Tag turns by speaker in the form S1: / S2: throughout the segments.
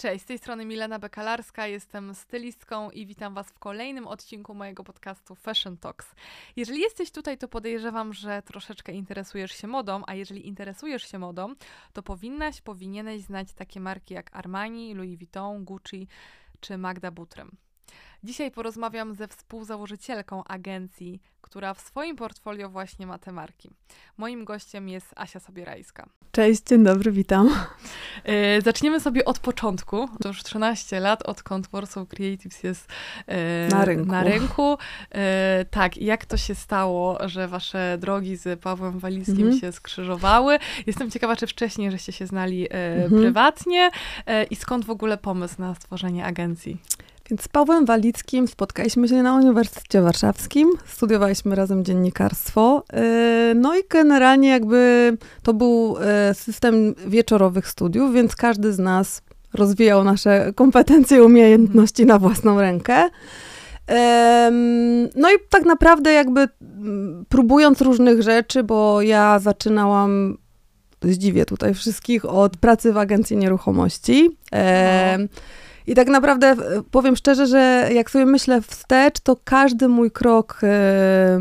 S1: Cześć, z tej strony Milena Bekalarska, jestem stylistką i witam Was w kolejnym odcinku mojego podcastu Fashion Talks. Jeżeli jesteś tutaj, to podejrzewam, że troszeczkę interesujesz się modą, a jeżeli interesujesz się modą, to powinnaś, powinieneś znać takie marki jak Armani, Louis Vuitton, Gucci czy Magda Butrym. Dzisiaj porozmawiam ze współzałożycielką agencji, która w swoim portfolio właśnie ma te marki. Moim gościem jest Asia Sobierajska.
S2: Cześć, dzień dobry, witam.
S1: E, zaczniemy sobie od początku. To już 13 lat, odkąd Warsaw Creatives jest
S2: e, na rynku.
S1: Na rynku. E, tak, jak to się stało, że wasze drogi z Pawłem Waliskim mhm. się skrzyżowały? Jestem ciekawa, czy wcześniej żeście się znali mhm. prywatnie i skąd w ogóle pomysł na stworzenie agencji?
S2: Więc z Pawłem Walickim spotkaliśmy się na Uniwersytecie Warszawskim, studiowaliśmy razem dziennikarstwo. E, no i generalnie jakby to był e, system wieczorowych studiów, więc każdy z nas rozwijał nasze kompetencje umiejętności na własną rękę. No i tak naprawdę jakby próbując różnych rzeczy, bo ja zaczynałam zdziwię tutaj wszystkich od pracy w agencji nieruchomości. No. I tak naprawdę e, powiem szczerze, że jak sobie myślę wstecz, to każdy mój krok e,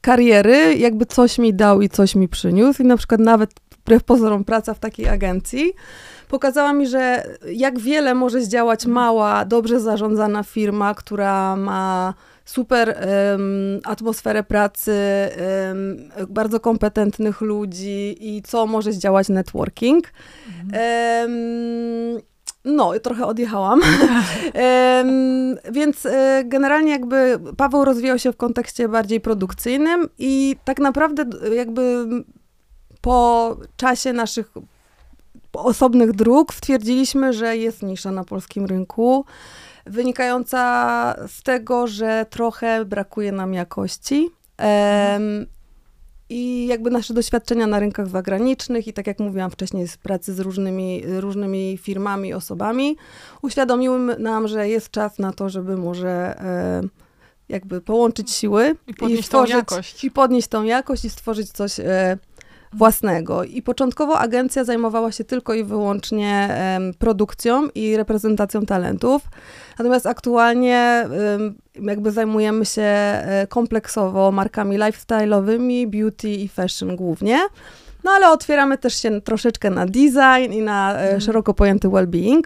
S2: kariery jakby coś mi dał i coś mi przyniósł. I na przykład nawet wbrew pozorom praca w takiej agencji pokazała mi, że jak wiele może zdziałać mała, dobrze zarządzana firma, która ma super um, atmosferę pracy, um, bardzo kompetentnych ludzi i co może zdziałać networking. Mhm. Um, no, trochę odjechałam. więc e, generalnie jakby Paweł rozwijał się w kontekście bardziej produkcyjnym i tak naprawdę jakby po czasie naszych osobnych dróg stwierdziliśmy, że jest nisza na polskim rynku, wynikająca z tego, że trochę brakuje nam jakości. I jakby nasze doświadczenia na rynkach zagranicznych i tak jak mówiłam wcześniej z pracy z różnymi, różnymi firmami, osobami, uświadomiły nam, że jest czas na to, żeby może e, jakby połączyć siły
S1: i podnieść i stworzyć, tą jakość.
S2: I podnieść tą jakość i stworzyć coś e, własnego. I początkowo agencja zajmowała się tylko i wyłącznie produkcją i reprezentacją talentów. Natomiast aktualnie jakby zajmujemy się e, kompleksowo markami lifestyle'owymi, beauty i fashion głównie. No ale otwieramy też się troszeczkę na design i na mm. szeroko pojęty well-being.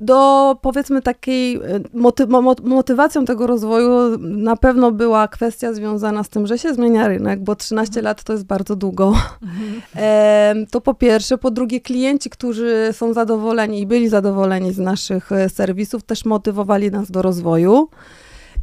S2: Do powiedzmy takiej e, moty motywacją tego rozwoju na pewno była kwestia związana z tym, że się zmienia rynek, bo 13 mhm. lat to jest bardzo długo. Mhm. To po pierwsze. Po drugie, klienci, którzy są zadowoleni i byli zadowoleni z naszych e, serwisów, też motywowali nas do rozwoju.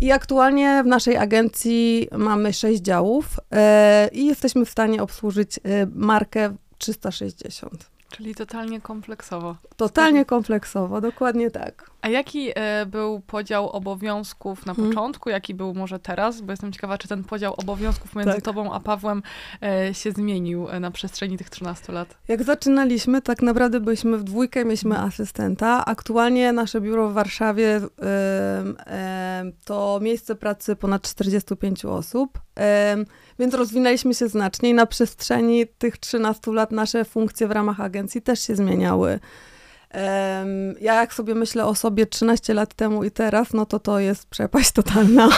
S2: I aktualnie w naszej agencji mamy 6 działów e, i jesteśmy w stanie obsłużyć markę 360.
S1: Czyli totalnie kompleksowo.
S2: Totalnie kompleksowo, dokładnie tak.
S1: A jaki e, był podział obowiązków na hmm. początku, jaki był może teraz? Bo jestem ciekawa, czy ten podział obowiązków między tak. tobą a Pawłem e, się zmienił e, na przestrzeni tych 13 lat.
S2: Jak zaczynaliśmy, tak naprawdę byliśmy w dwójkę, mieliśmy hmm. asystenta. Aktualnie nasze biuro w Warszawie to miejsce pracy ponad 45 osób. Więc rozwinęliśmy się znacznie i na przestrzeni tych 13 lat nasze funkcje w ramach agencji też się zmieniały. Ja jak sobie myślę o sobie 13 lat temu i teraz, no to to jest przepaść totalna.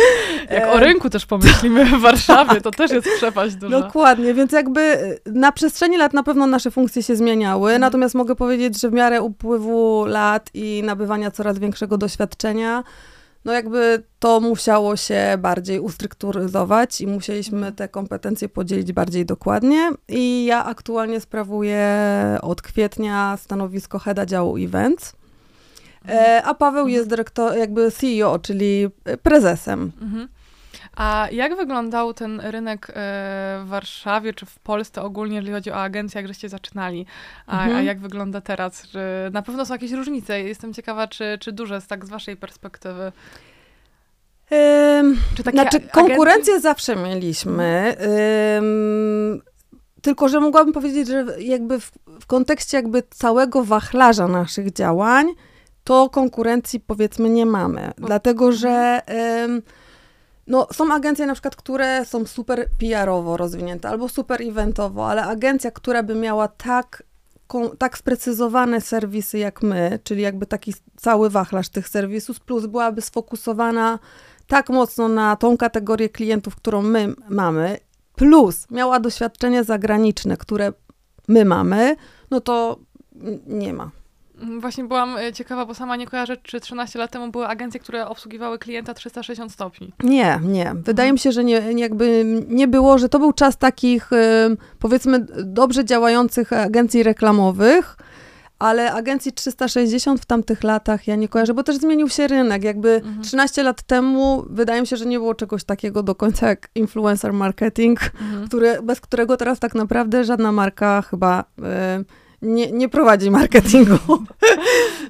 S1: Jak o rynku też pomyślimy w Warszawie, to też jest przepaść duża.
S2: Dokładnie, więc jakby y, na przestrzeni lat na pewno nasze funkcje się zmieniały, mhm. natomiast mogę powiedzieć, że w miarę upływu lat i nabywania coraz większego doświadczenia, no jakby to musiało się bardziej ustrukturyzować i musieliśmy mhm. te kompetencje podzielić bardziej dokładnie. I ja aktualnie sprawuję od kwietnia stanowisko heada działu events. Mhm. E, a Paweł jest mhm. dyrektor, jakby CEO, czyli prezesem. Mhm.
S1: A jak wyglądał ten rynek e, w Warszawie, czy w Polsce ogólnie, jeżeli chodzi o agencję, jak żeście zaczynali? A, mhm. a jak wygląda teraz? Czy na pewno są jakieś różnice. Jestem ciekawa, czy, czy duże jest tak z waszej perspektywy.
S2: Um, czy znaczy, konkurencję zawsze mieliśmy. Um, tylko, że mogłabym powiedzieć, że jakby w, w kontekście jakby całego wachlarza naszych działań, to konkurencji powiedzmy nie mamy. Bo... Dlatego, że um, no, są agencje na przykład, które są super PR-owo rozwinięte albo super eventowo, ale agencja, która by miała tak tak sprecyzowane serwisy jak my, czyli jakby taki cały wachlarz tych serwisów, plus byłaby sfokusowana tak mocno na tą kategorię klientów, którą my mamy, plus miała doświadczenie zagraniczne, które my mamy, no to nie ma.
S1: Mm, właśnie byłam e, ciekawa, bo sama nie kojarzę, czy 13 lat temu były agencje, które obsługiwały klienta 360 stopni.
S2: Nie, nie. Wydaje mi się, że nie, jakby nie było, że to był czas takich powiedzmy dobrze działających agencji reklamowych, ale agencji 360 w tamtych latach ja nie kojarzę, bo też zmienił się rynek. Jakby mhm. 13 lat temu wydaje mi się, że nie było czegoś takiego do końca jak influencer marketing, mhm. który, bez którego teraz tak naprawdę żadna marka chyba... Y nie, nie prowadzi marketingu.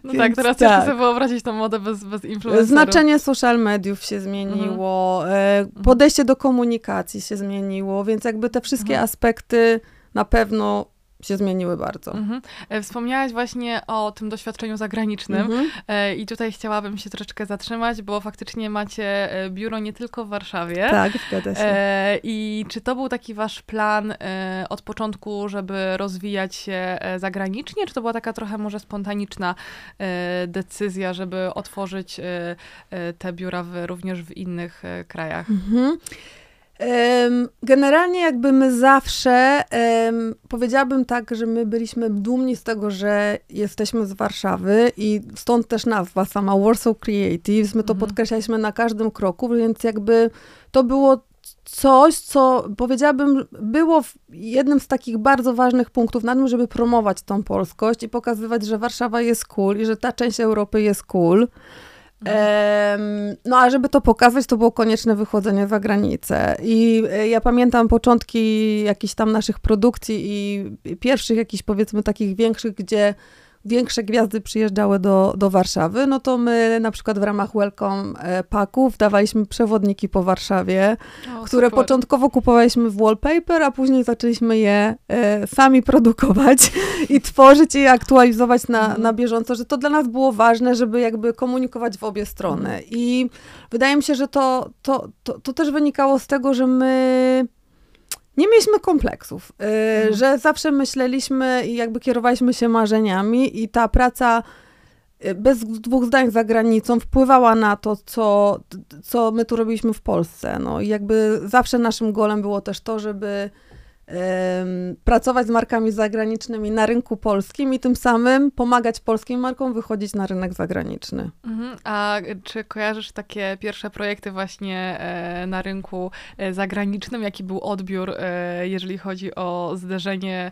S1: No Więc tak, teraz tak. ciężko sobie wyobrazić tą modę bez, bez influencerów.
S2: Znaczenie social mediów się zmieniło, mhm. E, podejście do komunikacji się zmieniło, więc jakby te wszystkie mhm. aspekty na pewno się zmieniły bardzo. Mhm.
S1: E, wspomniałaś właśnie o tym doświadczeniu zagranicznym mhm. E, i tutaj chciałabym się troszeczkę zatrzymać, bo faktycznie macie e, biuro nie tylko w Warszawie.
S2: Tak, zgadza się.
S1: I czy to był taki wasz plan od początku, żeby rozwijać się zagranicznie, czy to była taka trochę może spontaniczna decyzja, żeby otworzyć te biura w, również w innych krajach? Mhm.
S2: Generalnie jakby my zawsze, powiedziałabym tak, że my byliśmy dumni z tego, że jesteśmy z Warszawy i stąd też nazwa sama Warsaw Creatives. My to mhm. podkreślaliśmy na każdym kroku, więc jakby to było coś, co powiedziałabym było jednym z takich bardzo ważnych punktów na tym, żeby promować tą polskość i pokazywać, że Warszawa jest cool i że ta część Europy jest cool. No a żeby to pokazać, to było konieczne wychodzenie za granicę. I e, ja pamiętam początki jakichś tam naszych produkcji i pierwszych jakichś powiedzmy takich większych, gdzie większe gwiazdy przyjeżdżały do, do Warszawy, no to my na przykład w ramach Welcome e, Packów dawaliśmy przewodniki po Warszawie, o, które super. początkowo kupowaliśmy w wallpaper, a później zaczęliśmy je e, sami produkować i tworzyć i aktualizować na, mhm. na bieżąco, że to dla nas było ważne, żeby jakby komunikować w obie strony. I wydaje mi się, że to, to, to, to też wynikało z tego, że my nie mieliśmy kompleksów, yy, mhm. że zawsze myśleliśmy i jakby kierowaliśmy się marzeniami i ta praca y, bez dwóch zdań za granicą wpływała na to, co, co my tu robiliśmy w Polsce. No i jakby zawsze naszym golem było też to, żeby pracować z markami zagranicznymi na rynku polskim i tym samym pomagać polskim markom wychodzić na rynek zagraniczny.
S1: Mhm. A czy kojarzysz takie pierwsze projekty właśnie e, na rynku e, zagranicznym? Jaki był odbiór, e, jeżeli chodzi o zderzenie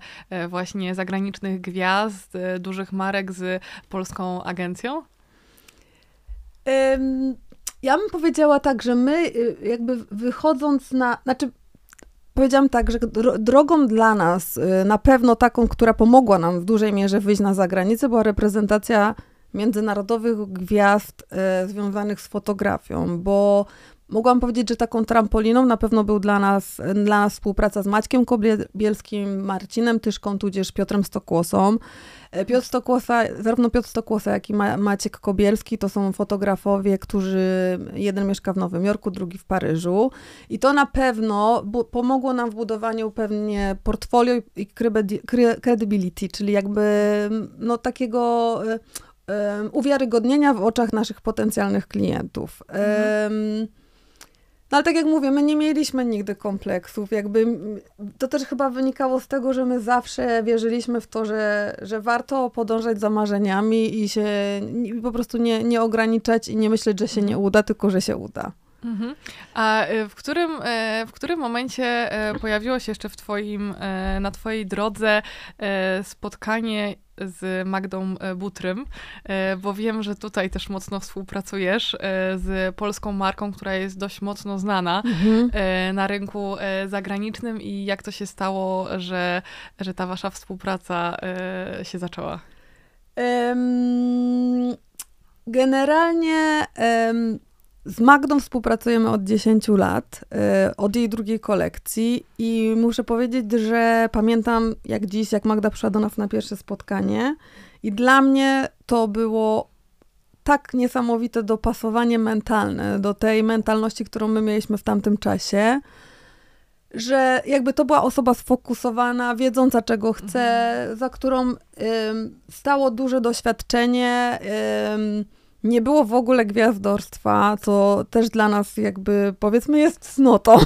S1: właśnie zagranicznych gwiazd, dużych marek z polską agencją?
S2: Ja bym powiedziała tak, że my y, jakby wychodząc na, znaczy Powiedziałam tak, że drogą dla nas, y, na pewno taką, która pomogła nam w dużej mierze wyjść na zagranicę, była reprezentacja międzynarodowych gwiazd y, związanych z fotografią, bo mogłam powiedzieć, że taką trampoliną na pewno był dla nas, dla nas współpraca z Maćkiem Kobielskim, Marcinem Tyszką, tudzież Piotrem Stokłosą. E, Piotr Stokłosa, zarówno Piotr Stokłosa, jak i Maciek Kobielski to są fotografowie, którzy, jeden mieszka w Nowym Jorku, drugi w Paryżu. I to na pewno pomogło nam w budowaniu pewnie portfolio i credibility, czyli jakby no, takiego um, uwiarygodnienia w oczach naszych potencjalnych klientów. Mhm. Um, no ale tak jak mówię, my nie mieliśmy nigdy kompleksów. Jakby to też chyba wynikało z tego, że my zawsze wierzyliśmy w to, że, że warto podążać za marzeniami i się po prostu nie, nie ograniczać i nie myśleć, że się nie mhm. uda, tylko że się uda.
S1: Mhm. A y, w którym, y, w którym momencie y, pojawiło się jeszcze w twoim, na twojej drodze spotkanie z Magdą Butrym, bo wiem, że tutaj też mocno współpracujesz z polską marką, która jest dość mocno znana mhm. na rynku zagranicznym i jak to się stało, że, że ta wasza współpraca się zaczęła? Um,
S2: generalnie um, z Magdą współpracujemy od 10 lat, y, od jej drugiej kolekcji i muszę powiedzieć, że pamiętam jak dziś, jak Magda przyszła do nas na pierwsze spotkanie i dla mnie to było tak niesamowite dopasowanie mentalne do tej mentalności, którą my mieliśmy w tamtym czasie, że jakby to była osoba sfokusowana, wiedząca czego chce, mhm. za którą ym, stało duże doświadczenie. Ym, nie było w ogóle gwiazdorstwa, co też dla nas jakby powiedzmy jest cnotą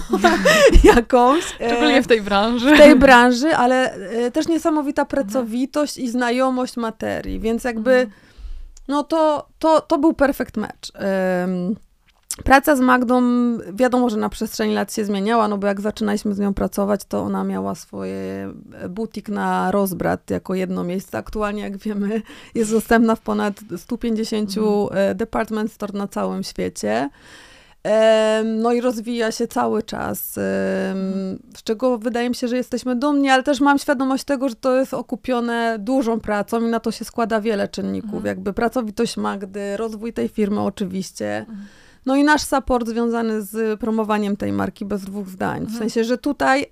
S2: jakąś.
S1: Szczególnie w tej branży.
S2: W tej branży, ale e, też niesamowita pracowitość i znajomość materii, więc jakby mhm. no to, to, to był perfect match. Praca z Magdą, wiadomo, że na przestrzeni lat się zmieniała, no bo jak zaczynaliśmy z nią pracować, to ona miała swoje butik na rozbrat jako jedno miejsce. Aktualnie, jak wiemy, jest dostępna w ponad 150 mhm. E, department store na całym świecie. No i rozwija się cały czas, z czego wydaje mi się, że jesteśmy dumni, ale też mam świadomość tego, że to jest okupione dużą pracą i na to się składa wiele czynników, mhm. jakby pracowitość Magdy, rozwój tej firmy oczywiście. Mhm no i nasz support związany z promowaniem tej marki bez dwóch zdań. W mhm. sensie, że tutaj,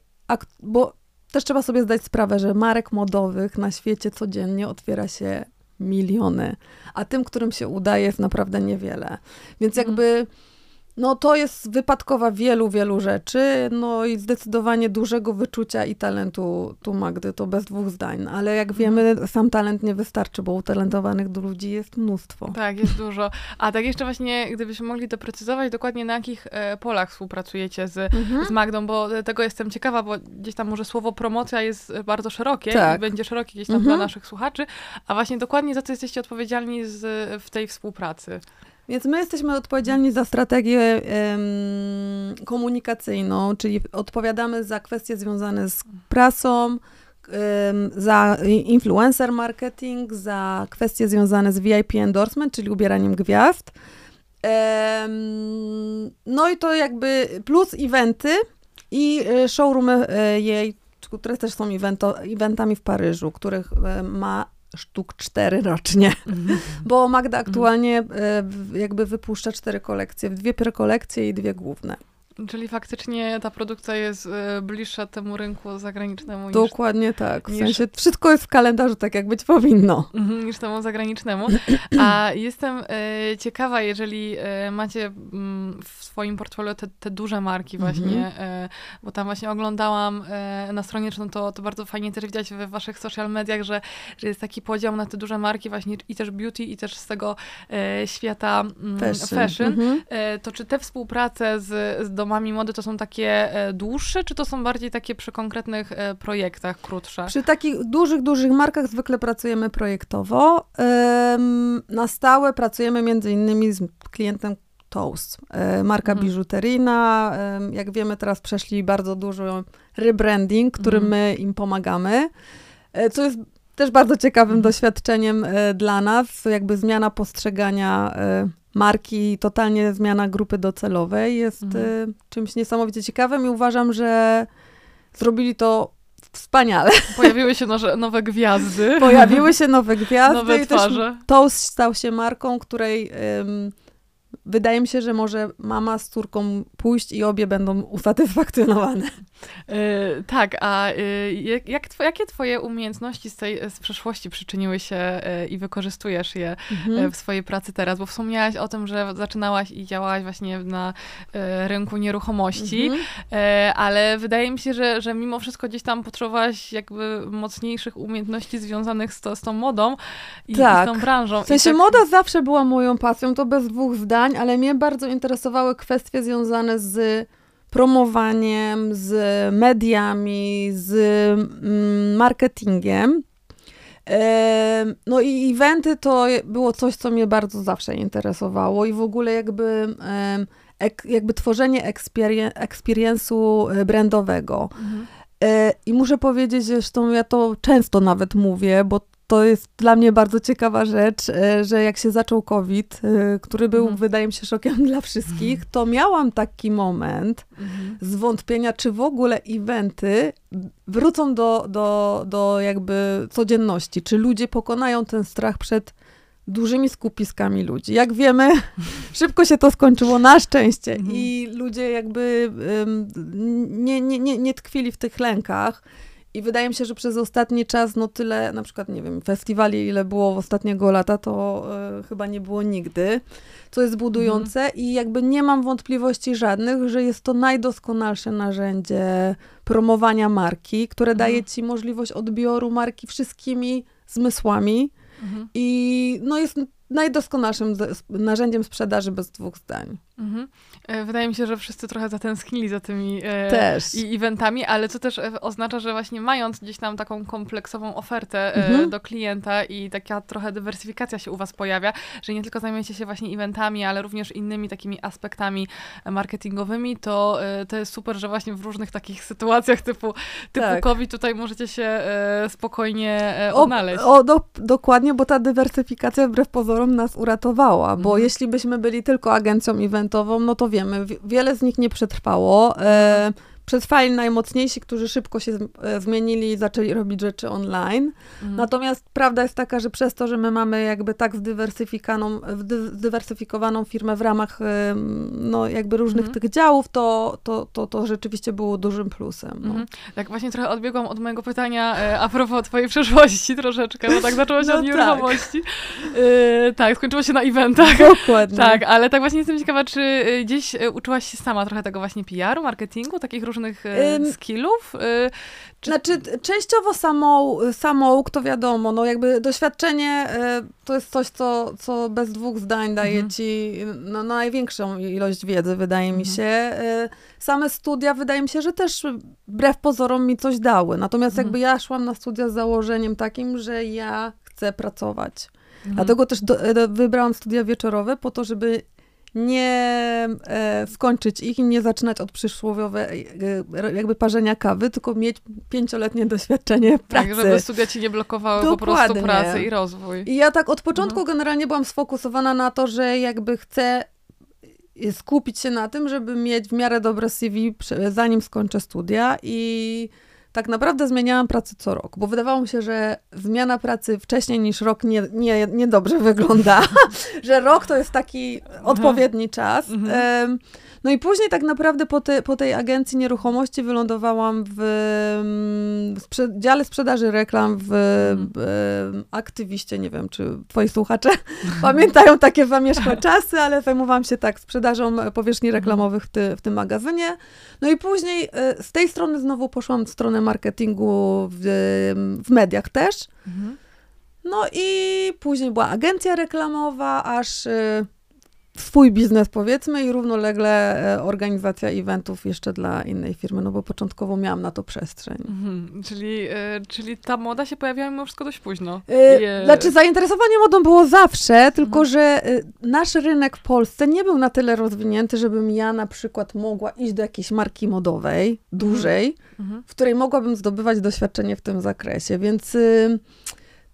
S2: bo też trzeba sobie zdać sprawę, że marek modowych na świecie codziennie otwiera się miliony, a tym, którym się udaje, jest naprawdę niewiele. Więc mhm. No to jest wypadkowa wielu, wielu rzeczy, no i zdecydowanie dużego wyczucia i talentu tu Magdy, to bez dwóch zdań. Ale jak wiemy, mhm. sam talent nie wystarczy, bo utalentowanych ludzi jest mnóstwo.
S1: Tak, jest dużo. A tak jeszcze właśnie, gdybyśmy mogli doprecyzować dokładnie na jakich e, polach współpracujecie z, mhm. z Magdą, bo tego jestem ciekawa, bo gdzieś tam może słowo promocja jest bardzo szerokie tak. i będzie szerokie gdzieś tam mhm. dla naszych słuchaczy, a właśnie dokładnie za co jesteście odpowiedzialni z, w tej współpracy.
S2: Więc my jesteśmy odpowiedzialni za strategię komunikacyjną, czyli odpowiadamy za kwestie związane z prasą, za influencer marketing, za kwestie związane z VIP endorsement, czyli ubieraniem gwiazd. No i to jakby plus eventy i e, showroomy e, jej, które też są evento, eventami w Paryżu, których e, ma sztuk cztery rocznie, mm. bo Magda aktualnie mm. jakby wypuszcza cztery kolekcje, dwie prekolekcje i dwie główne.
S1: Czyli faktycznie ta produkcja jest e, bliższa temu rynku zagranicznemu.
S2: Dokładnie niż, tak. W niż, sensie wszystko jest w kalendarzu tak, jak być powinno.
S1: Mhm, niż temu zagranicznemu. A jestem e, ciekawa, jeżeli e, macie mm, w swoim portfolio te, te duże marki właśnie, mhm. bo tam właśnie oglądałam na stronie, no to, to bardzo fajnie też widać we waszych social mediach, że, że jest taki podział na te duże marki właśnie i też beauty, i też z tego świata mm, fashion. fashion. Mhm. to czy te współprace z, z domami mody to są takie e, dłuższe, czy to są bardziej takie przy konkretnych e, projektach krótsze?
S2: Przy takich dużych, dużych markach zwykle pracujemy projektowo. Na stałe pracujemy między innymi z klientem Toast, e, marka mhm. biżuteryjna. Jak wiemy, teraz przeszli bardzo dużo rebranding, którym mhm. my im pomagamy, co jest też bardzo ciekawym mhm. doświadczeniem dla nas, jakby zmiana postrzegania marki, totalnie zmiana grupy docelowej jest mhm. Y, czymś niesamowicie ciekawym i uważam, że zrobili to wspaniale.
S1: Pojawiły się nowe, gwiazdy.
S2: Pojawiły się nowe gwiazdy.
S1: Nowe twarze.
S2: Toast stał się marką, której wydaje mi się, że może mama z córką pójść i obie będą usatysfakcjonowane.
S1: Yy, tak, a yy, jak, tw jakie twoje umiejętności z tej z przeszłości przyczyniły się yy, i wykorzystujesz je mhm. w swojej pracy teraz? Bo wspomniałaś o tym, że zaczynałaś i działałaś właśnie na rynku nieruchomości, mhm. ale wydaje mi się, że, że mimo wszystko gdzieś tam potrzebowałaś jakby mocniejszych umiejętności związanych z, to, z tą modą i, tak. i z tą branżą.
S2: W sensie
S1: tak...
S2: moda zawsze była moją pasją, to bez dwóch zdań, ale mnie bardzo interesowały kwestie związane z promowaniem, z mediami, z mm, marketingiem. No i eventy to było coś, co mnie bardzo zawsze interesowało i w ogóle jakby, jakby tworzenie experience'u e, brandowego. Mhm. E, I muszę powiedzieć, zresztą ja to często nawet mówię, bo to jest dla mnie bardzo ciekawa rzecz, e, że jak się zaczął COVID, e, który był, mhm. wydaje mi się, szokiem dla wszystkich, to miałam taki moment mhm. zwątpienia, czy w ogóle eventy wrócą do, do, do jakby codzienności, czy ludzie pokonają ten strach przed dużymi skupiskami ludzi. Jak wiemy, szybko się to skończyło na szczęście mhm. i ludzie jakby um, nie, nie, nie, nie tkwili w tych lękach I wydaje mi się, że przez ostatni czas, no tyle, na przykład, nie wiem, festiwali, ile było w ostatniego lata, to y, chyba nie było nigdy, co jest budujące mhm. i jakby nie mam wątpliwości żadnych, że jest to najdoskonalsze narzędzie promowania marki, które mhm. daje ci możliwość odbioru marki wszystkimi zmysłami. Mhm. I no jest najdoskonalszym narzędziem sprzedaży bez dwóch zdań. Mhm.
S1: E, wydaje mi się, że wszyscy trochę zatęsknili za tymi e, Też. i eventami, ale co też e, oznacza, że właśnie mając gdzieś tam taką kompleksową ofertę mhm. do klienta i taka trochę dywersyfikacja się u was pojawia, że nie tylko zajmujecie się właśnie eventami, ale również innymi takimi aspektami marketingowymi, to, to jest super, że właśnie w różnych takich sytuacjach typu, typu tak. COVID tutaj możecie się spokojnie odnaleźć.
S2: O, o do, dokładnie, bo ta dywersyfikacja wbrew pozorom nas uratowała, bo mhm. jeśli byśmy byli tylko agencją eventową, no to wiemy, wiele z nich nie przetrwało. Przetrwali najmocniejsi, którzy szybko się e, zmienili i zaczęli robić rzeczy online. Mhm. Natomiast prawda jest taka, że przez to, że my mamy jakby tak zdywersyfikowaną, zdywersyfikowaną firmę w ramach no, jakby różnych mhm. tych działów, to, to, to, to rzeczywiście było dużym plusem. No. Mhm.
S1: Tak, właśnie trochę odbiegłam od mojego pytania e, a propos twojej przeszłości troszeczkę, bo tak zaczęło się no od nieruchomości. Tak. tak, skończyło się na eventach.
S2: Dokładnie.
S1: Tak, ale tak właśnie jestem ciekawa, czy gdzieś uczyłaś się sama trochę tego właśnie PR-u, marketingu, takich różnych um, skillów? Y,
S2: czy... Znaczy, częściowo samą, samouk to wiadomo, no jakby doświadczenie y, to jest coś, co, co bez dwóch zdań daje mhm. ci no, największą ilość wiedzy, wydaje mi mhm. się. Same studia, wydaje mi się, że też wbrew pozorom mi coś dały. Natomiast mhm. jakby ja szłam na studia z założeniem takim, że ja chcę pracować. Mhm. Dlatego też do, do, wybrałam studia wieczorowe po to, żeby nie e, skończyć ich i nie zaczynać od przysłowiowe e, jakby parzenia kawy, tylko mieć pięcioletnie doświadczenie pracy.
S1: Tak, żeby studia ci nie blokowały Dokładnie. po prostu pracy i rozwój.
S2: I ja tak od początku mhm. generalnie byłam sfokusowana na to, że jakby chcę skupić się na tym, żeby mieć w miarę dobre CV zanim skończę studia i tak naprawdę zmieniałam pracę co rok, bo wydawało mi się, że zmiana pracy wcześniej niż rok nie, nie, niedobrze wygląda, że rok to jest taki odpowiedni czas. Mhm. No i później tak naprawdę po, te, po tej agencji nieruchomości wylądowałam w, mm, w dziale sprzedaży reklam w, mhm. w aktywiście, nie wiem, czy twoi słuchacze pamiętają takie zamierzchłe czasy, ale zajmowałam się tak sprzedażą powierzchni mhm. reklamowych w, ty, w tym magazynie. No i później e, z tej strony znowu poszłam w stronę marketingu w, w mediach też. Mhm. No i później była agencja reklamowa, aż e, swój biznes powiedzmy i równolegle e, organizacja eventów jeszcze dla innej firmy, no bo początkowo miałam na to przestrzeń.
S1: Mhm, czyli, e, czyli ta moda się pojawiała mimo wszystko dość późno.
S2: E, Znaczy zainteresowanie modą było zawsze, tylko mhm. że e, nasz rynek w Polsce nie był na tyle rozwinięty, żebym ja na przykład mogła iść do jakiejś marki modowej, dużej, mhm. w której mogłabym zdobywać doświadczenie w tym zakresie, więc... Y,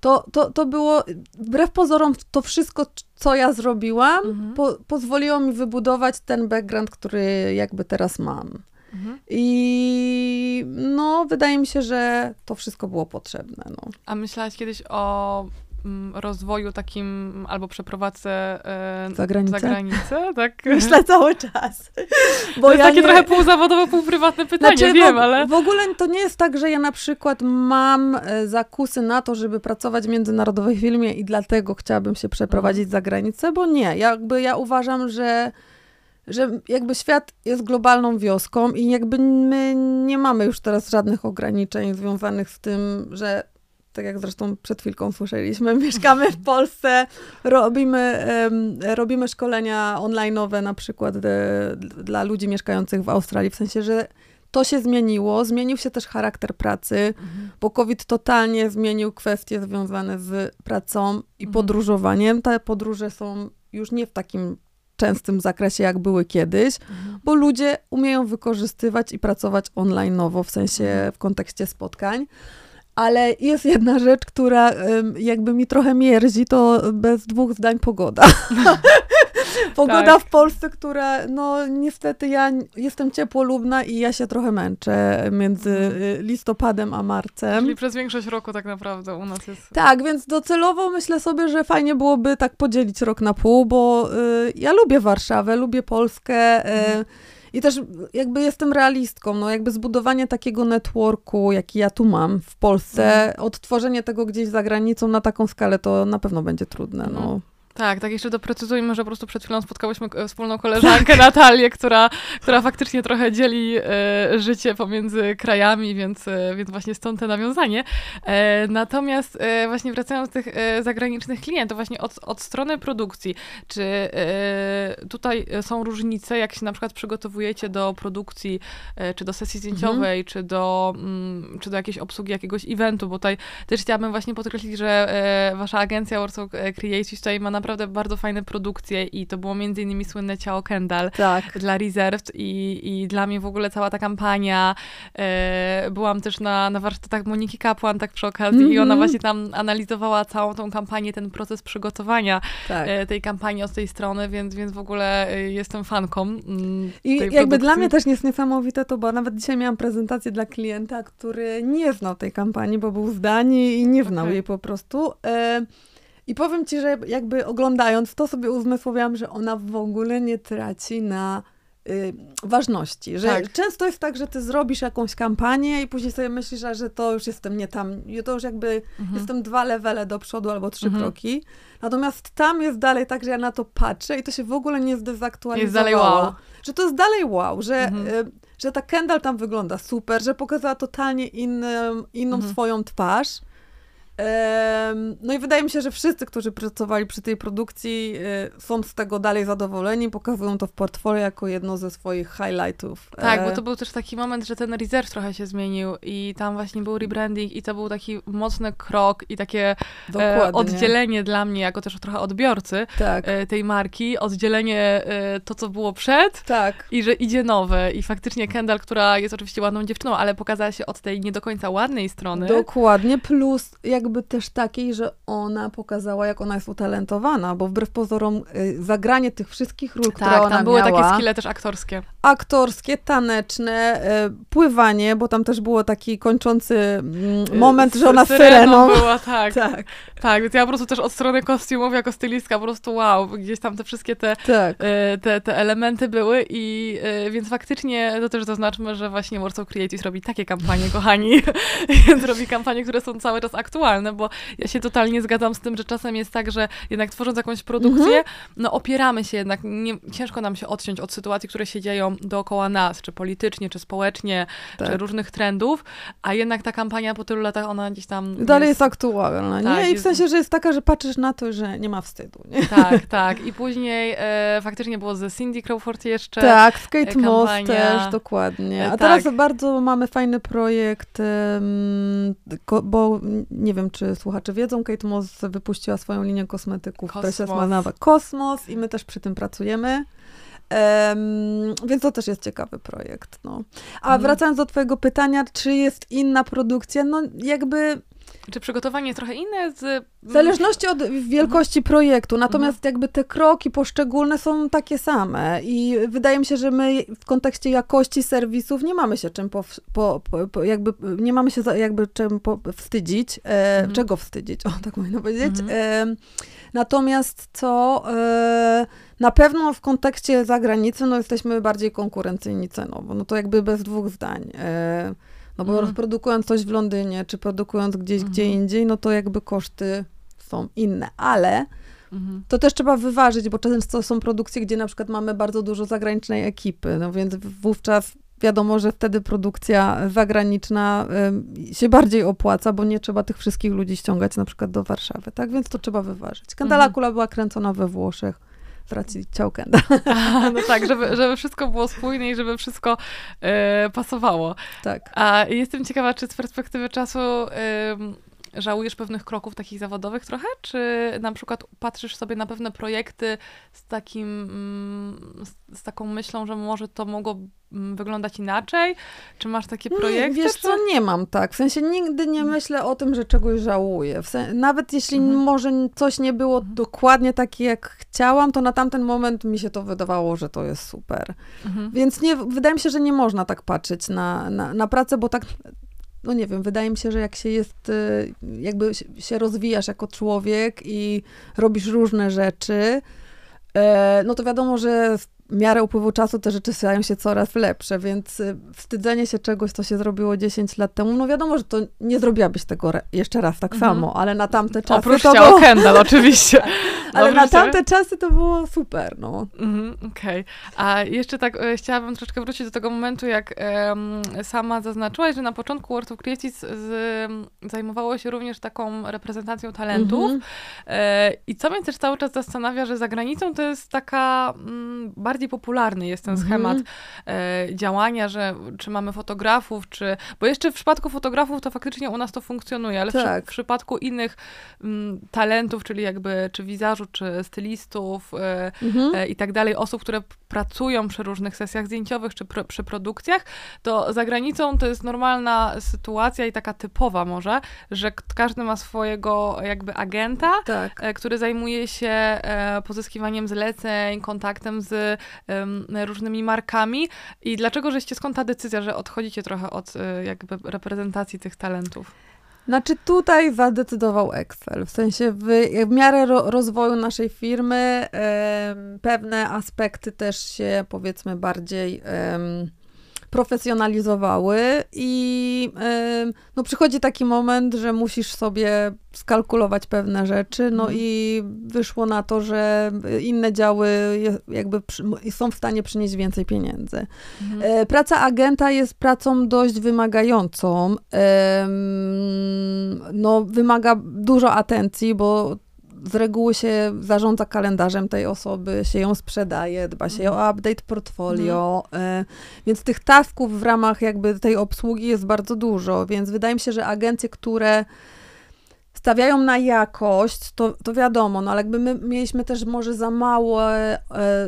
S2: to, to, to było, wbrew pozorom, to wszystko, co ja zrobiłam, mhm. po, pozwoliło mi wybudować ten background, który jakby teraz mam. Mhm. I no, wydaje mi się, że to wszystko było potrzebne. No.
S1: A myślałaś kiedyś o rozwoju takim albo przeprowadzce e, za granicę, za granicę tak?
S2: Myślę cały czas.
S1: Bo to jest ja takie nie... trochę półzawodowe, półprywatne pytanie, znaczy, wiem, ale...
S2: W ogóle to nie jest tak, że ja na przykład mam e, zakusy na to, żeby pracować w międzynarodowej filmie i dlatego chciałabym się przeprowadzić mhm. za granicę, bo nie. Jakby ja uważam, że że jakby świat jest globalną wioską i jakby my nie mamy już teraz żadnych ograniczeń związanych z tym, że tak jak zresztą przed chwilką słyszeliśmy, mieszkamy w Polsce, robimy, robimy szkolenia online'owe na przykład de, dla ludzi mieszkających w Australii, w sensie, że to się zmieniło, zmienił się też charakter pracy, mhm. bo COVID totalnie zmienił kwestie związane z pracą i mhm. podróżowaniem. Te podróże są już nie w takim częstym zakresie, jak były kiedyś, mhm. bo ludzie umieją wykorzystywać i pracować online'owo, w sensie mhm. w kontekście spotkań. Ale jest jedna rzecz, która jakby mi trochę mierzi, to bez dwóch zdań pogoda. pogoda tak. w Polsce, która, no niestety ja jestem ciepłolubna i ja się trochę męczę między mhm. y, listopadem a marcem.
S1: Czyli przez większość roku tak naprawdę u nas jest.
S2: Tak, więc docelowo myślę sobie, że fajnie byłoby tak podzielić rok na pół, bo y, ja lubię Warszawę, lubię Polskę. Y, mhm. I też jakby jestem realistką, no jakby zbudowanie takiego networku, jaki ja tu mam w Polsce,
S1: Mhm.
S2: odtworzenie tego gdzieś za granicą na taką skalę, to na pewno będzie trudne, no.
S1: Mhm. Tak, tak jeszcze doprecyzujmy, że po prostu przed chwilą spotkałyśmy e, wspólną koleżankę Natalię, która, która faktycznie trochę dzieli e, życie pomiędzy krajami, więc, e, więc właśnie stąd te nawiązanie. E, natomiast e, właśnie wracając do tych e, zagranicznych klientów, właśnie od, od strony produkcji, czy tutaj są różnice, jak się na przykład przygotowujecie do produkcji, czy do sesji zdjęciowej, czy, do, mm, czy do jakiejś obsługi jakiegoś eventu, bo tutaj też chciałabym właśnie podkreślić, że wasza agencja Warsaw Creative tutaj ma naprawdę bardzo fajne produkcje i to było między innymi słynne Ciało Kendall
S2: Tak.
S1: dla Reserved i, i dla mnie w ogóle cała ta kampania. E, byłam też na, na warsztatach Moniki Kapłan tak przy okazji i ona
S2: Mhm.
S1: właśnie tam analizowała całą tą kampanię, ten proces przygotowania
S2: Tak.
S1: e, tej kampanii od tej strony, więc, więc w ogóle e, jestem fanką mm,
S2: I jakby dla
S1: produkcji.
S2: mnie też jest niesamowite to, bo nawet dzisiaj miałam prezentację dla klienta, który nie znał tej kampanii, bo był z Danii i nie znał
S1: Okej.
S2: jej po prostu. E, I powiem ci, że jakby oglądając to sobie uzmysłowiłam, że ona w ogóle nie traci na y, ważności. Że
S1: Tak.
S2: często jest tak, że ty zrobisz jakąś kampanię i później sobie myślisz, że to już jestem nie tam, to już jakby
S1: Mhm.
S2: jestem dwa levele do przodu albo trzy
S1: Mhm.
S2: kroki. Natomiast tam jest dalej tak, że ja na to patrzę i to się w ogóle nie zdezaktualizowało.
S1: Jest dalej wow.
S2: Że to jest dalej wow, że,
S1: Mhm.
S2: y, że ta Kendall tam wygląda super, że pokazała totalnie innym, inną
S1: Mhm.
S2: swoją twarz. No i wydaje mi się, że wszyscy, którzy pracowali przy tej produkcji, y, są z tego dalej zadowoleni, pokazują to w portfolio jako jedno ze swoich highlightów.
S1: Tak, bo
S2: E,
S1: to był też taki moment, że ten reserve trochę się zmienił i tam właśnie był rebranding i to był taki mocny krok i takie e,
S2: Dokładnie.
S1: oddzielenie dla mnie, jako też trochę odbiorcy
S2: Tak,
S1: e, tej marki, oddzielenie to, co było przed
S2: tak.
S1: i że idzie nowe. I faktycznie Kendall, która jest oczywiście ładną dziewczyną, ale pokazała się od tej nie do końca ładnej strony.
S2: Dokładnie, plus jakby też takiej, że ona pokazała, jak ona jest utalentowana, bo wbrew pozorom y, zagranie tych wszystkich ról, które
S1: tak,
S2: ona
S1: tam były
S2: miała,
S1: takie skille też aktorskie.
S2: aktorskie, taneczne, y, pływanie, bo tam też było taki kończący mm, moment, że ona z syreną.
S1: była, tak, tak.
S2: Tak,
S1: więc ja po prostu też od strony kostiumów jako stylistka po prostu wow, gdzieś tam te wszystkie te
S2: tak.
S1: e, te, te elementy były i więc faktycznie to też zaznaczmy, że właśnie Warsaw Creative robi takie kampanie, kochani, więc robi kampanie, które są cały czas aktualne, bo ja się totalnie zgadzam z tym, że czasem jest tak, że jednak tworząc jakąś produkcję,
S2: Mhm.
S1: no opieramy się jednak, nie, ciężko nam się odciąć od sytuacji, które się dzieją dookoła nas, czy politycznie, czy społecznie, czy
S2: Tak.
S1: różnych trendów, a jednak ta kampania po tylu latach, ona gdzieś tam
S2: Dalej jest aktualna,
S1: Tak,
S2: nie? I w
S1: jest-
S2: sensie, że jest taka, że patrzysz na to, że nie ma wstydu, nie?
S1: Tak, tak. I później e, faktycznie było ze Cindy Crawford jeszcze.
S2: Tak, z Kate
S1: e,
S2: Moss też, dokładnie.
S1: E,
S2: A teraz
S1: tak.
S2: bardzo mamy fajny projekt, bo nie wiem, czy słuchacze wiedzą, Kate Moss wypuściła swoją linię kosmetyków, która się
S1: Kosmos.
S2: nazywa Kosmos i my też przy tym pracujemy. Em, więc to też jest ciekawy projekt. No. A
S1: Mhm.
S2: wracając do twojego pytania, czy jest inna produkcja, no jakby
S1: Czy przygotowanie trochę inne z...
S2: w zależności od wielkości projektu, natomiast
S1: Mhm.
S2: jakby te kroki poszczególne są takie same i wydaje mi się, że my w kontekście jakości serwisów nie mamy się czym po, po, po, jakby nie mamy się jakby czym po, wstydzić, e,
S1: Mhm.
S2: czego wstydzić, o tak można powiedzieć.
S1: Mhm.
S2: E, natomiast co e, na pewno w kontekście zagranicy, no jesteśmy bardziej konkurencyjni cenowo, no to jakby bez dwóch zdań. E, no bo
S1: Mhm.
S2: rozprodukując coś w Londynie, czy produkując gdzieś gdzie
S1: Mhm.
S2: indziej, no to jakby koszty są inne, ale
S1: Mhm.
S2: to też trzeba wyważyć, bo często są produkcje, gdzie na przykład mamy bardzo dużo zagranicznej ekipy, no więc wówczas wiadomo, że wtedy produkcja zagraniczna ym, się bardziej opłaca, bo nie trzeba tych wszystkich ludzi ściągać na przykład do Warszawy, tak? Więc to trzeba wyważyć. Kandala
S1: Mhm.
S2: Kula była kręcona we Włoszech, z racji ciał Kenda.
S1: A, no tak, żeby, żeby wszystko było spójne i żeby wszystko e, pasowało.
S2: tak.
S1: A jestem ciekawa, czy z perspektywy czasu żałujesz pewnych kroków takich zawodowych trochę? Czy na przykład patrzysz sobie na pewne projekty z takim, mm, z, z taką myślą, że może to mogło wyglądać inaczej? Czy masz takie projekty?
S2: Nie, wiesz
S1: czy...
S2: co, nie mam tak. W sensie nigdy nie myślę o tym, że czegoś żałuję. W sen- nawet jeśli
S1: Mhm.
S2: może coś nie było dokładnie takie, jak chciałam, to na tamten moment mi się to wydawało, że to jest super.
S1: Mhm.
S2: Więc nie, wydaje mi się, że nie można tak patrzeć na, na, na pracę, bo tak, no nie wiem, wydaje mi się, że jak się jest, y, jakby się- się rozwijasz jako człowiek i robisz różne rzeczy, e, no to wiadomo, że w miarę upływu czasu te rzeczy stają się coraz lepsze, więc y, wstydzenie się czegoś, co się zrobiło 10 lat temu, no wiadomo, że to nie zrobiłabyś tego jeszcze raz tak mhm. samo, ale na tamte czasy
S1: Oprócz
S2: to
S1: było... Kendall, oczywiście.
S2: ale na tamte czasy to było super, no.
S1: Mhm, Okej. Okay. A jeszcze tak e, chciałabym troszeczkę wrócić do tego momentu, jak e, sama zaznaczyłaś, że na początku World of Creative zajmowało się również taką reprezentacją talentów mhm. e, i co mnie też cały czas zastanawia, że za granicą to jest taka mm, bardziej popularny jest ten schemat mhm. działania, że czy mamy fotografów, czy... Bo jeszcze w przypadku fotografów to faktycznie u nas to funkcjonuje, ale tak. w, w, przypadku innych mm, talentów, czyli jakby czy wizażu, czy stylistów e, mhm. e, i tak dalej, osób, które pracują przy różnych sesjach zdjęciowych, czy pr przy produkcjach, to za granicą to jest normalna sytuacja i taka typowa może, że każdy ma swojego jakby agenta, tak. E, który zajmuje się e, pozyskiwaniem zleceń, kontaktem z różnymi markami. I dlaczego żeście, skąd ta decyzja, że odchodzicie trochę od e, jakby reprezentacji tych talentów?
S2: Znaczy tutaj zadecydował Excel, w sensie w, w miarę ro, rozwoju naszej firmy pewne aspekty też się powiedzmy bardziej profesjonalizowały i no, przychodzi taki moment, że musisz sobie skalkulować pewne rzeczy, no mhm. i wyszło na to, że inne działy jakby są w stanie przynieść więcej pieniędzy. Mhm. E, praca agenta jest pracą dość wymagającą. No, wymaga dużo atencji, bo z reguły się zarządza kalendarzem tej osoby, się ją sprzedaje, dba się mhm. o update portfolio, mhm. więc tych tasków w ramach jakby tej obsługi jest bardzo dużo, więc wydaje mi się, że agencje, które stawiają na jakość, to, to wiadomo, no ale jakby my mieliśmy też może za mały e,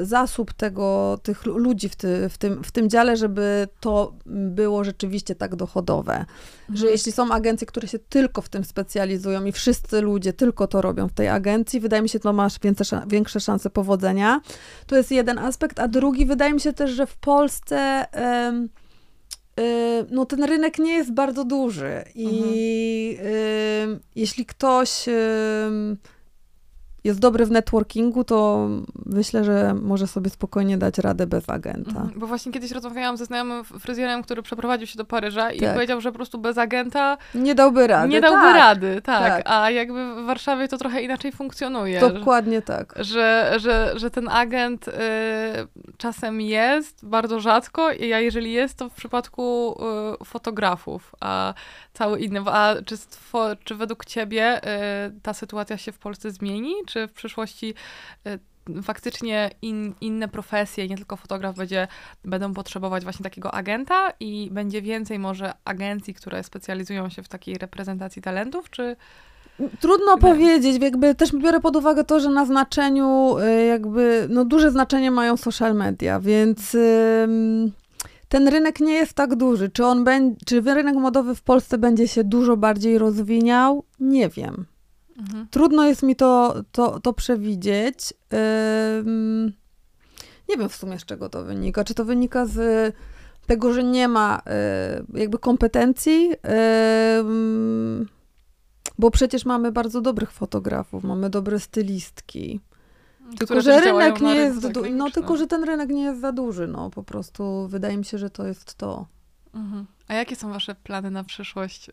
S2: zasób tego, tych ludzi w, ty, w, tym, w tym dziale, żeby to było rzeczywiście tak dochodowe. Mhm. Że jeśli są agencje, które się tylko w tym specjalizują i wszyscy ludzie tylko to robią w tej agencji, wydaje mi się, to masz większe, większe szanse powodzenia. To jest jeden aspekt, a drugi, wydaje mi się też, że w Polsce... no ten rynek nie jest bardzo duży i mhm. jeśli ktoś jest dobry w networkingu, to myślę, że może sobie spokojnie dać radę bez agenta. Mhm,
S1: bo właśnie kiedyś rozmawiałam ze znajomym fryzjerem, który przeprowadził się do Paryża i tak. powiedział, że po prostu bez agenta
S2: nie dałby rady.
S1: Nie dałby tak. rady, tak. tak. A jakby w Warszawie to trochę inaczej funkcjonuje.
S2: Dokładnie
S1: że,
S2: tak.
S1: Że, że, że ten agent y, czasem jest, bardzo rzadko, a jeżeli jest, to w przypadku y, fotografów, a cały inny. A czy, stwo, czy według ciebie y, ta sytuacja się w Polsce zmieni? Czy w przyszłości y, faktycznie in, inne profesje, nie tylko fotograf, będzie, będą potrzebować właśnie takiego agenta i będzie więcej może agencji, które specjalizują się w takiej reprezentacji talentów, czy...
S2: Trudno powiedzieć, jakby też biorę pod uwagę to, że na znaczeniu y, jakby, no duże znaczenie mają social media, więc ten rynek nie jest tak duży. Czy on będzie, czy rynek modowy w Polsce będzie się dużo bardziej rozwijał? Nie wiem. Mhm. Trudno jest mi to, to, to przewidzieć. Ym, nie wiem w sumie z czego to wynika. Czy to wynika z tego, że nie ma y, jakby kompetencji? Bo przecież mamy bardzo dobrych fotografów, mamy dobre stylistki. Tylko, że rynek nie jest, no tylko, że ten rynek nie jest za duży, no po prostu wydaje mi się, że to jest to.
S1: Mhm. A jakie są wasze plany na przyszłość, y,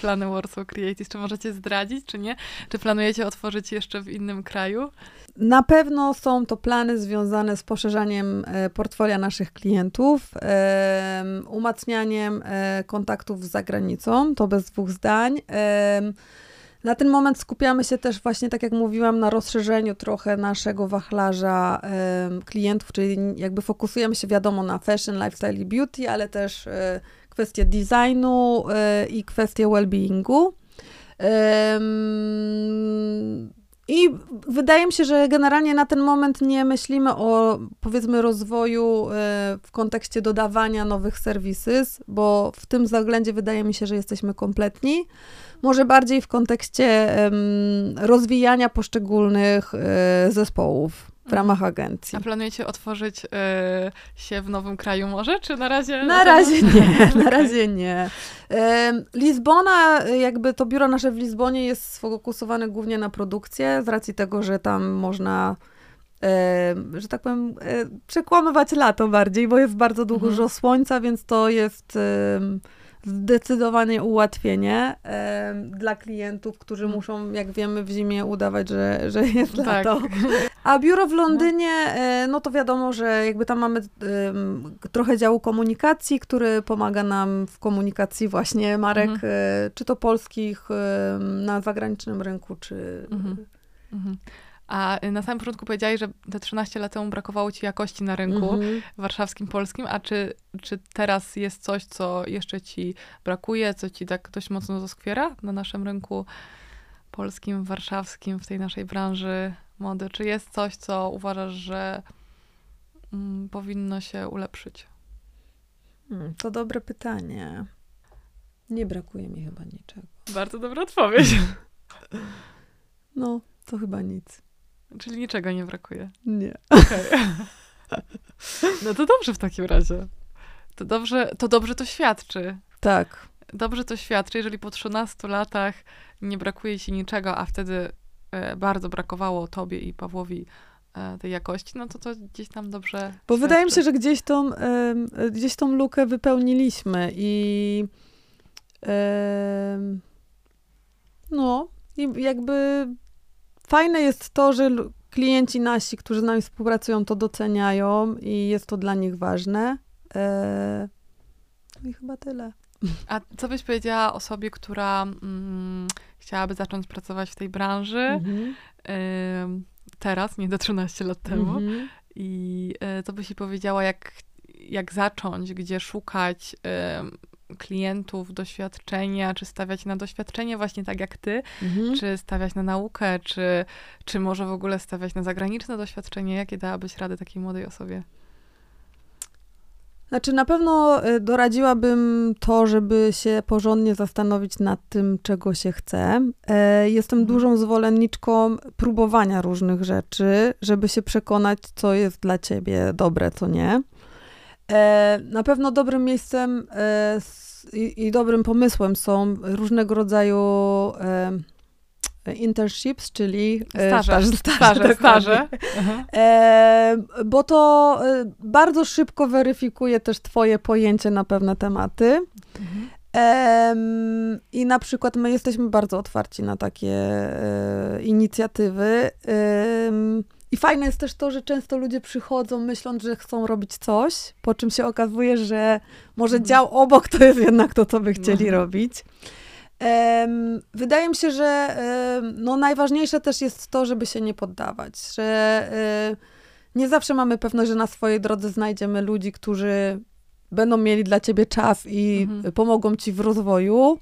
S1: plany Warsaw Creative? Czy możecie zdradzić, czy nie? Czy planujecie otworzyć jeszcze w innym kraju?
S2: Na pewno są to plany związane z poszerzaniem e, portfolia naszych klientów, umacnianiem e, kontaktów z zagranicą, to bez dwóch zdań. Na ten moment skupiamy się też właśnie, tak jak mówiłam, na rozszerzeniu trochę naszego wachlarza y, klientów, czyli jakby fokusujemy się wiadomo na fashion, lifestyle i beauty, ale też y, kwestie designu y, i kwestie well-beingu. I wydaje mi się, że generalnie na ten moment nie myślimy o powiedzmy rozwoju w kontekście dodawania nowych serwisów, bo w tym względzie wydaje mi się, że jesteśmy kompletni. Może bardziej w kontekście rozwijania poszczególnych y, zespołów w ramach agencji.
S1: A planujecie otworzyć y, się w nowym kraju może, czy na razie?
S2: Na razie nie, na razie nie. Lizbona, jakby to biuro nasze w Lizbonie jest sfokusowane głównie na produkcję, z racji tego, że tam można że tak powiem, e, przekłamywać lato bardziej, bo jest bardzo dużo
S1: Mhm.
S2: słońca, więc to jest zdecydowanie ułatwienie dla klientów, którzy muszą, jak wiemy, w zimie udawać, że, że jest
S1: Tak.
S2: lato. A biuro w Londynie, e, no to wiadomo, że jakby tam mamy trochę działu komunikacji, który pomaga nam w komunikacji właśnie marek,
S1: Mhm.
S2: e, czy to polskich na zagranicznym rynku, czy...
S1: Mhm. Mhm. A na samym początku powiedziałeś, że te 13 lat temu brakowało ci jakości na rynku
S2: Mhm.
S1: warszawskim, polskim, a czy, czy teraz jest coś, co jeszcze ci brakuje, co ci tak dość mocno zaskwiera na naszym rynku polskim, warszawskim, w tej naszej branży mody? Czy jest coś, co uważasz, że mm, powinno się ulepszyć?
S2: Hmm, to dobre pytanie. Nie brakuje mi chyba niczego.
S1: Bardzo dobra odpowiedź.
S2: No, to chyba nic.
S1: Czyli niczego nie brakuje.
S2: Nie.
S1: Okej. No to dobrze w takim razie. To dobrze, to dobrze to świadczy.
S2: Tak.
S1: Dobrze to świadczy, jeżeli po 13 latach nie brakuje ci niczego, a wtedy e, bardzo brakowało tobie i Pawłowi e, tej jakości, no to to gdzieś tam dobrze
S2: Bo wydaje mi się,
S1: świadczy.
S2: że gdzieś tą, gdzieś tą lukę wypełniliśmy i no, i jakby fajne jest to, że klienci nasi, którzy z nami współpracują, to doceniają i jest to dla nich ważne. No I chyba tyle.
S1: A co byś powiedziała osobie, która mm, chciałaby zacząć pracować w tej branży
S2: Mhm.
S1: em, teraz, nie do 13 lat temu?
S2: Mhm.
S1: I e, co byś jej powiedziała, jak, jak zacząć, gdzie szukać em, klientów, doświadczenia, czy stawiać na doświadczenie właśnie tak jak ty,
S2: Mhm.
S1: czy stawiać na naukę, czy, czy może w ogóle stawiać na zagraniczne doświadczenie? Jakie dałabyś rady takiej młodej osobie?
S2: Znaczy, na pewno y, doradziłabym to, żeby się porządnie zastanowić nad tym, czego się chce. E, Jestem
S1: Mhm.
S2: dużą zwolenniczką próbowania różnych rzeczy, żeby się przekonać, co jest dla ciebie dobre, co nie. E, Na pewno dobrym miejscem e, i, dobrym pomysłem są różnego rodzaju e, internships, czyli
S1: Staże,
S2: staże,
S1: staże, staże.
S2: E, bo to bardzo szybko weryfikuje też Twoje pojęcie na pewne tematy.
S1: Mhm.
S2: I na przykład my jesteśmy bardzo otwarci na takie inicjatywy. I fajne jest też to, że często ludzie przychodzą myśląc, że chcą robić coś, po czym się okazuje, że może
S1: Mhm.
S2: dział obok to jest jednak to, co by chcieli
S1: Mhm.
S2: robić. Em, wydaje mi się, że em, no, najważniejsze też jest to, żeby się nie poddawać, że e, nie zawsze mamy pewność, że na swojej drodze znajdziemy ludzi, którzy będą mieli dla ciebie czas i
S1: Mhm.
S2: pomogą ci w rozwoju.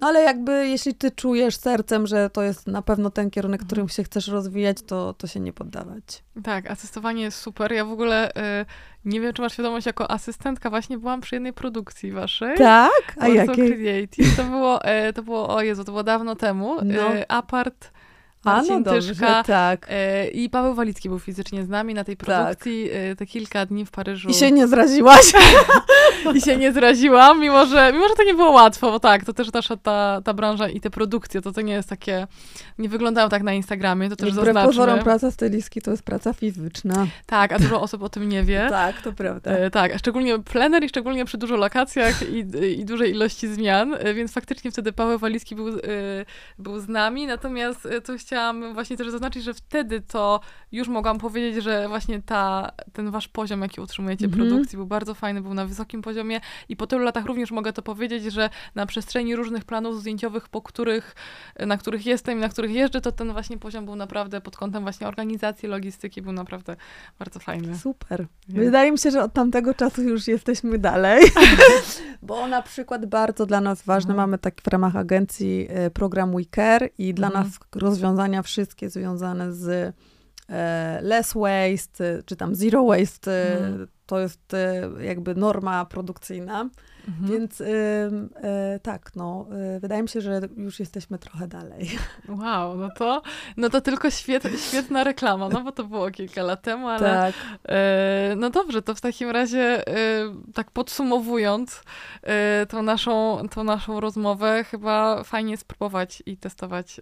S2: No ale jakby jeśli ty czujesz sercem, że to jest na pewno ten kierunek,
S1: Mhm.
S2: którym się chcesz rozwijać, to, to się nie poddawać.
S1: Tak, asystowanie jest super. Ja w ogóle y, nie wiem, czy masz świadomość, jako asystentka właśnie byłam przy jednej produkcji waszej.
S2: Tak? A
S1: Warsaw
S2: jakiej?
S1: Creative. To było, e, to było, o Jezu, to było dawno temu.
S2: No.
S1: E, apart
S2: A
S1: Marcin
S2: no dobrze,
S1: Tyszka.
S2: tak.
S1: E, I Paweł Walicki był fizycznie z nami na tej produkcji e, te kilka dni w Paryżu.
S2: I się nie zraziłaś?
S1: I się nie zraziłam, mimo że, mimo że to nie było łatwo, bo tak, to też nasza ta, ta branża i te produkcje, to to nie jest takie, nie wyglądają tak na Instagramie, to też
S2: Wbrew
S1: zaznaczmy.
S2: pozorom praca stylistki to jest praca fizyczna.
S1: Tak, a dużo osób o tym nie wie.
S2: Tak, to prawda.
S1: E, tak, a szczególnie plener i szczególnie przy dużo lokacjach i, i dużej ilości zmian, e, więc faktycznie wtedy Paweł Walicki był, e, był z nami, natomiast tu chciałam właśnie też zaznaczyć, że wtedy to już mogłam powiedzieć, że właśnie ta, ten wasz poziom, jaki utrzymujecie
S2: Mhm.
S1: produkcji, był bardzo fajny, był na wysokim poziomie i po tylu latach również mogę to powiedzieć, że na przestrzeni różnych planów zdjęciowych, po których, na których jestem i na których jeżdżę, to ten właśnie poziom był naprawdę pod kątem właśnie organizacji, logistyki, był naprawdę bardzo fajny.
S2: Super.
S1: Więc-
S2: Wydaje mi się, że od tamtego czasu już jesteśmy dalej, bo na przykład bardzo dla nas ważne,
S1: Mhm.
S2: mamy taki w ramach agencji e, program WeCare i dla
S1: Mhm.
S2: nas rozwiązania wszystkie związane z e, less waste, czy tam zero waste,
S1: Mhm.
S2: To jest e, jakby norma produkcyjna.
S1: Mhm.
S2: Więc e, tak, no, e, wydaje mi się, że już jesteśmy trochę dalej.
S1: Wow, no to, no to tylko świet, świetna reklama, no bo to było kilka lat temu, ale
S2: Tak.
S1: e, no dobrze, to w takim razie e, tak podsumowując e, tą, naszą, tą naszą rozmowę, chyba fajnie spróbować i testować.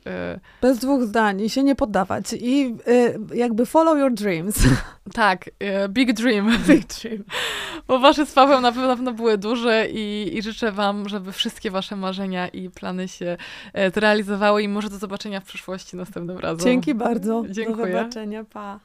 S2: Bez dwóch zdań i się nie poddawać. I jakby follow your dreams.
S1: tak, big dream,
S2: Big
S1: bo wasze z Pawłem na pewno, na pewno były duże i, i życzę wam, żeby wszystkie wasze marzenia i plany się e, zrealizowały i może do zobaczenia w przyszłości następnym razem.
S2: Dzięki bardzo.
S1: Dziękuję.
S2: Do zobaczenia. Pa.